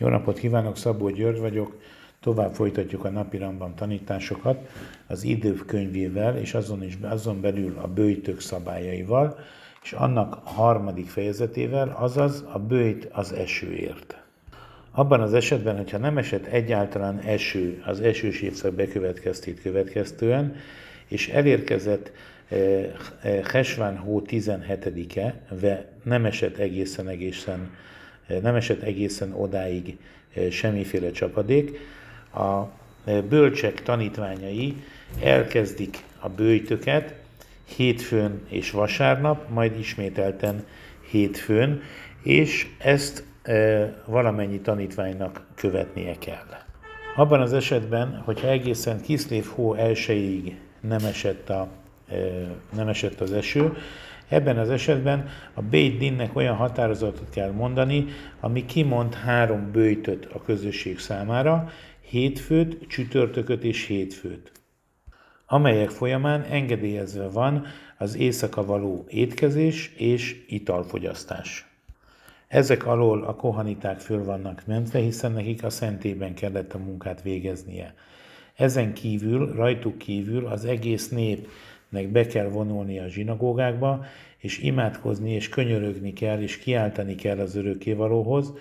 Jó napot kívánok, Szabó György vagyok. Tovább folytatjuk a napi rambam tanításokat az idők könyvével, és azon, is, azon belül a bőjtök szabályaival, és annak harmadik fejezetével, azaz a bőjt az esőért. Abban az esetben, hogyha nem esett egyáltalán eső az esős évszak bekövetkeztét következtően, és elérkezett eh, eh, Hesván hó 17-e, ve nem esett egészen egészen nem esett egészen odáig eh, semmiféle csapadék. A eh, bölcsek tanítványai elkezdik a bőjtöket hétfőn és vasárnap, majd ismételten hétfőn, és ezt e, valamennyi tanítványnak követnie kell. Abban az esetben, hogyha egészen Kiszlév hó elsőig nem esett, a, nem esett az eső, Ebben az esetben a Beit Dinnek olyan határozatot kell mondani, ami kimond három bőjtöt a közösség számára, hétfőt, csütörtököt és hétfőt, amelyek folyamán engedélyezve van az éjszaka való étkezés és italfogyasztás. Ezek alól a kohaniták föl vannak mentve, hiszen nekik a szentében kellett a munkát végeznie. Ezen kívül, rajtuk kívül az egész nép nek be kell vonulni a zsinagógákba, és imádkozni, és könyörögni kell, és kiáltani kell az örökkévalóhoz,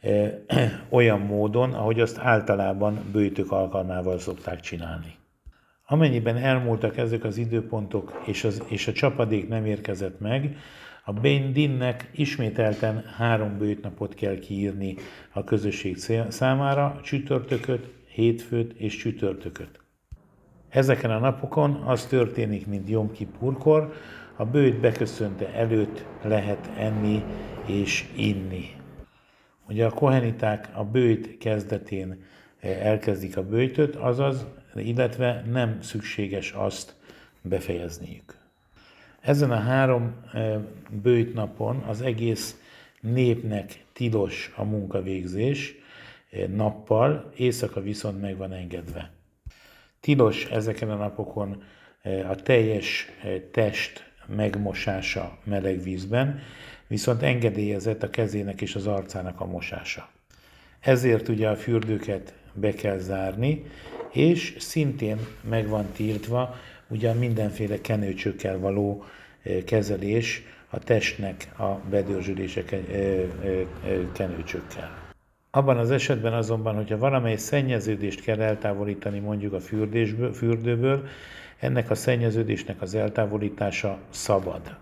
eh, olyan módon, ahogy azt általában bőjtök alkalmával szokták csinálni. Amennyiben elmúltak ezek az időpontok, és, az, és a csapadék nem érkezett meg, a Bain Dinnek ismételten három bőjtnapot kell kiírni a közösség számára, csütörtököt, hétfőt és csütörtököt. Ezeken a napokon az történik, mint Jom Kippurkor, a bőjt beköszönte előtt lehet enni és inni. Ugye a koheniták a bőjt kezdetén eh, elkezdik a bőjtöt, azaz, illetve nem szükséges azt befejezniük. Ezen a három eh, bőjt napon az egész népnek tilos a munkavégzés eh, nappal, éjszaka viszont meg van engedve. Tilos ezeken a napokon eh, a teljes eh, test megmosása meleg vízben, viszont engedélyezett a kezének és az arcának a mosása. Ezért ugye a fürdőket be kell zárni, és szintén meg van tiltva ugye mindenféle kenőcsökkel való eh, kezelés a testnek a bedörzsülése kenőcsökkel. Abban az esetben azonban, hogyha valamely szennyeződést kell eltávolítani mondjuk a fürdésből, fürdőből, ennek a szennyeződésnek az eltávolítása szabad.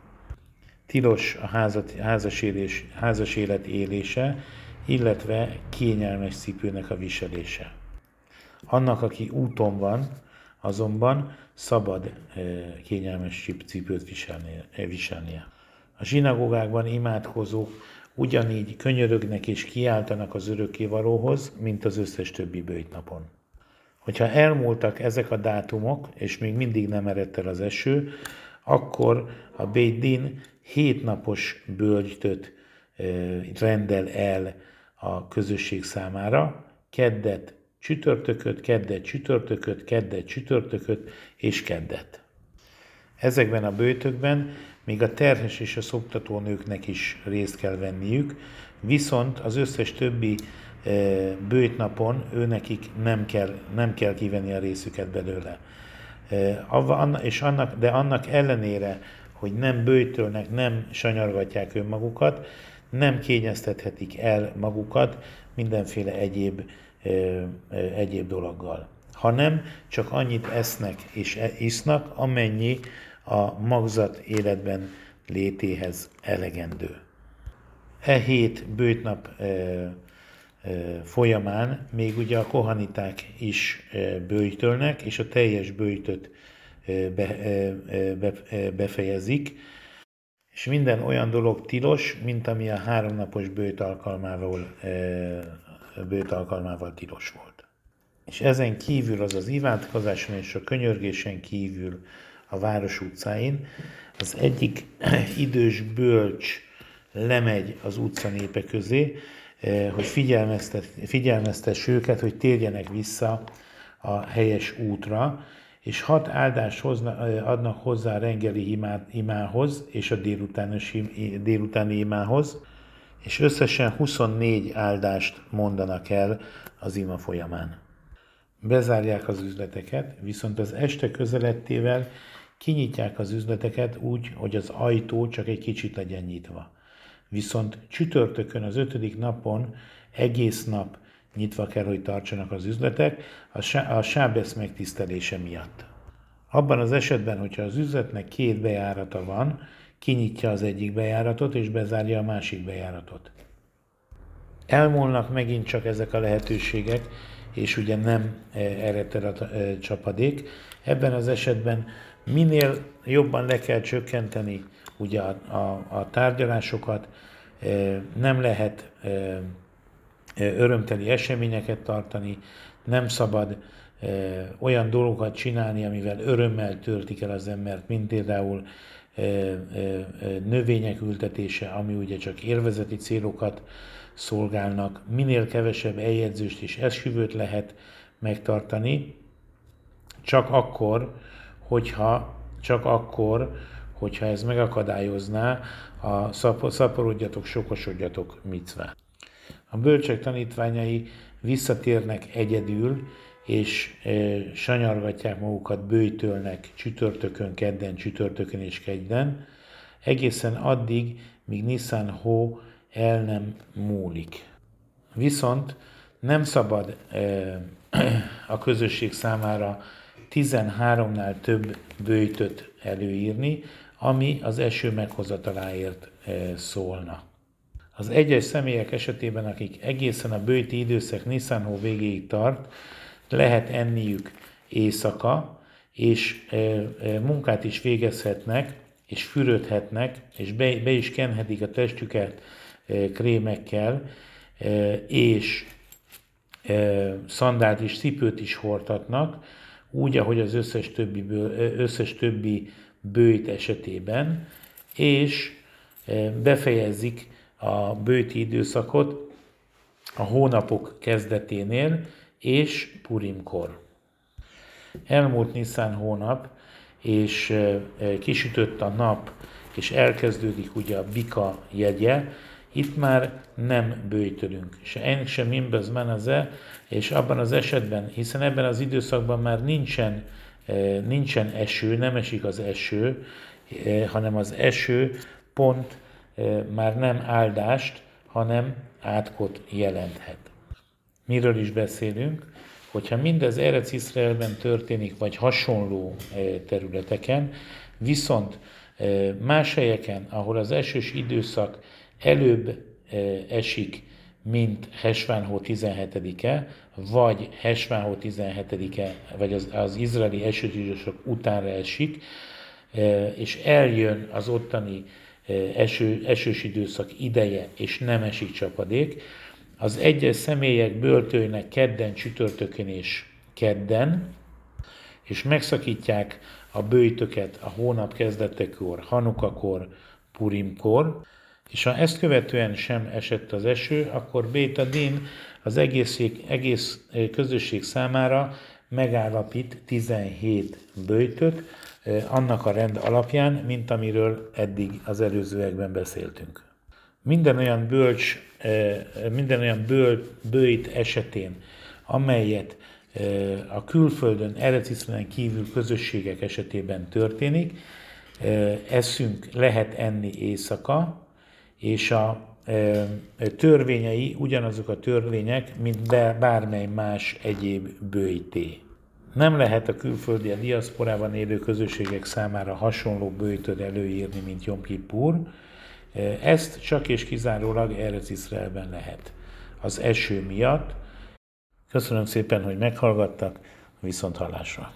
Tilos a házat, házas, élés, házas élet élése, illetve kényelmes cipőnek a viselése. Annak, aki úton van, azonban szabad eh, kényelmes cipőt viselnie. A zsinagógákban imádkozók ugyanígy könyörögnek és kiáltanak az örökkévalóhoz, mint az összes többi bőjtnapon. Hogyha elmúltak ezek a dátumok, és még mindig nem eredt el az eső, akkor a Beit Din hétnapos bölgytöt rendel el a közösség számára, keddet, csütörtököt, keddet, csütörtököt, keddet, csütörtököt és keddet. Ezekben a bőtökben még a terhes és a szoptató nőknek is részt kell venniük, viszont az összes többi e, bőjtnapon őnekik nem kell, nem kell kivenni a részüket belőle. E, és annak, de annak ellenére, hogy nem bőjtölnek, nem sanyargatják önmagukat, nem kényeztethetik el magukat mindenféle egyéb, e, egyéb dologgal, hanem csak annyit esznek és isznak, amennyi a magzat életben létéhez elegendő. E hét bőjtnap e, e, folyamán még ugye a kohaniták is e, bőjtölnek, és a teljes bőjtöt e, be, e, be, befejezik, és minden olyan dolog tilos, mint ami a háromnapos bőjt alkalmával, bőjt alkalmával tilos volt. És ezen kívül az az imádkozáson és a könyörgésen kívül a város utcáin. Az egyik idős bölcs lemegy az utca népe közé, eh, hogy figyelmeztess őket, hogy térjenek vissza a helyes útra, és hat áldást hozna, eh, adnak hozzá a reggeli imához és a délutáni imához, és összesen 24 áldást mondanak el az ima folyamán. Bezárják az üzleteket, viszont az este közelettével kinyitják az üzleteket úgy, hogy az ajtó csak egy kicsit legyen nyitva. Viszont csütörtökön, az ötödik napon egész nap nyitva kell, hogy tartsanak az üzletek a sábesz megtisztelése miatt. Abban az esetben, hogyha az üzletnek két bejárata van, kinyitja az egyik bejáratot és bezárja a másik bejáratot. Elmúlnak megint csak ezek a lehetőségek, és ugye nem e, ereted a e, csapadék. Ebben az esetben minél jobban le kell csökkenteni ugye a, a, a tárgyalásokat, e, nem lehet örömteli eseményeket tartani, nem szabad olyan dolgokat csinálni, amivel örömmel töltik el az embert, mint például növények ültetése, ami ugye csak érvezeti célokat szolgálnak, minél kevesebb eljegyzést és esküvőt lehet megtartani, csak akkor, hogyha, csak akkor, hogyha ez megakadályozná a szaporodjatok, sokosodjatok micvát. A bölcsek tanítványai visszatérnek egyedül, és e, sanyargatják magukat, bőjtölnek csütörtökön, kedden, csütörtökön és kedden, egészen addig, míg Nissan Ho el nem múlik. Viszont nem szabad e, a közösség számára 13-nál több bőjtöt előírni, ami az eső meghozataláért e, szólna. Az egyes személyek esetében, akik egészen a bőti időszak Nissan Ho végéig tart, lehet enniük éjszaka, és munkát is végezhetnek, és fürödhetnek, és be, be is kenhetik a testüket krémekkel, és szandált és cipőt is hordhatnak, úgy, ahogy az összes többi, összes többi bőjt esetében, és befejezik a bőti időszakot a hónapok kezdeténél, és Purimkor. Elmúlt Nisztán hónap, és kisütött a nap, és elkezdődik ugye a bika jegye, itt már nem bőjtölünk. Se en, se mimbez menaze, és abban az esetben, hiszen ebben az időszakban már nincsen, nincsen eső, nem esik az eső, hanem az eső pont már nem áldást, hanem átkot jelenthet. Miről is beszélünk? Hogyha mindez Erec Iszraelben történik, vagy hasonló területeken, viszont más helyeken, ahol az esős időszak előbb esik, mint Hesvánhó 17-e, vagy Hesvánhó 17-e, vagy az, az izraeli időszak utánra esik, és eljön az ottani eső, esős időszak ideje, és nem esik csapadék, az egyes személyek böltőjnek kedden, csütörtökön és kedden, és megszakítják a bőjtöket a hónap kezdetekor, Hanukakor, Purimkor, és ha ezt követően sem esett az eső, akkor Béta Din az egész, egész közösség számára megállapít 17 bőjtöt, annak a rend alapján, mint amiről eddig az előzőekben beszéltünk. Minden olyan bölcs, minden olyan böl, bőjt esetén, amelyet a külföldön, Erecisztelen kívül közösségek esetében történik, eszünk lehet enni éjszaka, és a törvényei ugyanazok a törvények, mint bármely más egyéb bőjté. Nem lehet a külföldi, a diaszporában élő közösségek számára hasonló bőjtöd előírni, mint Jom Kippur. Ezt csak és kizárólag Erez Iszraelben lehet. Az eső miatt. Köszönöm szépen, hogy meghallgattak, viszont hallásra.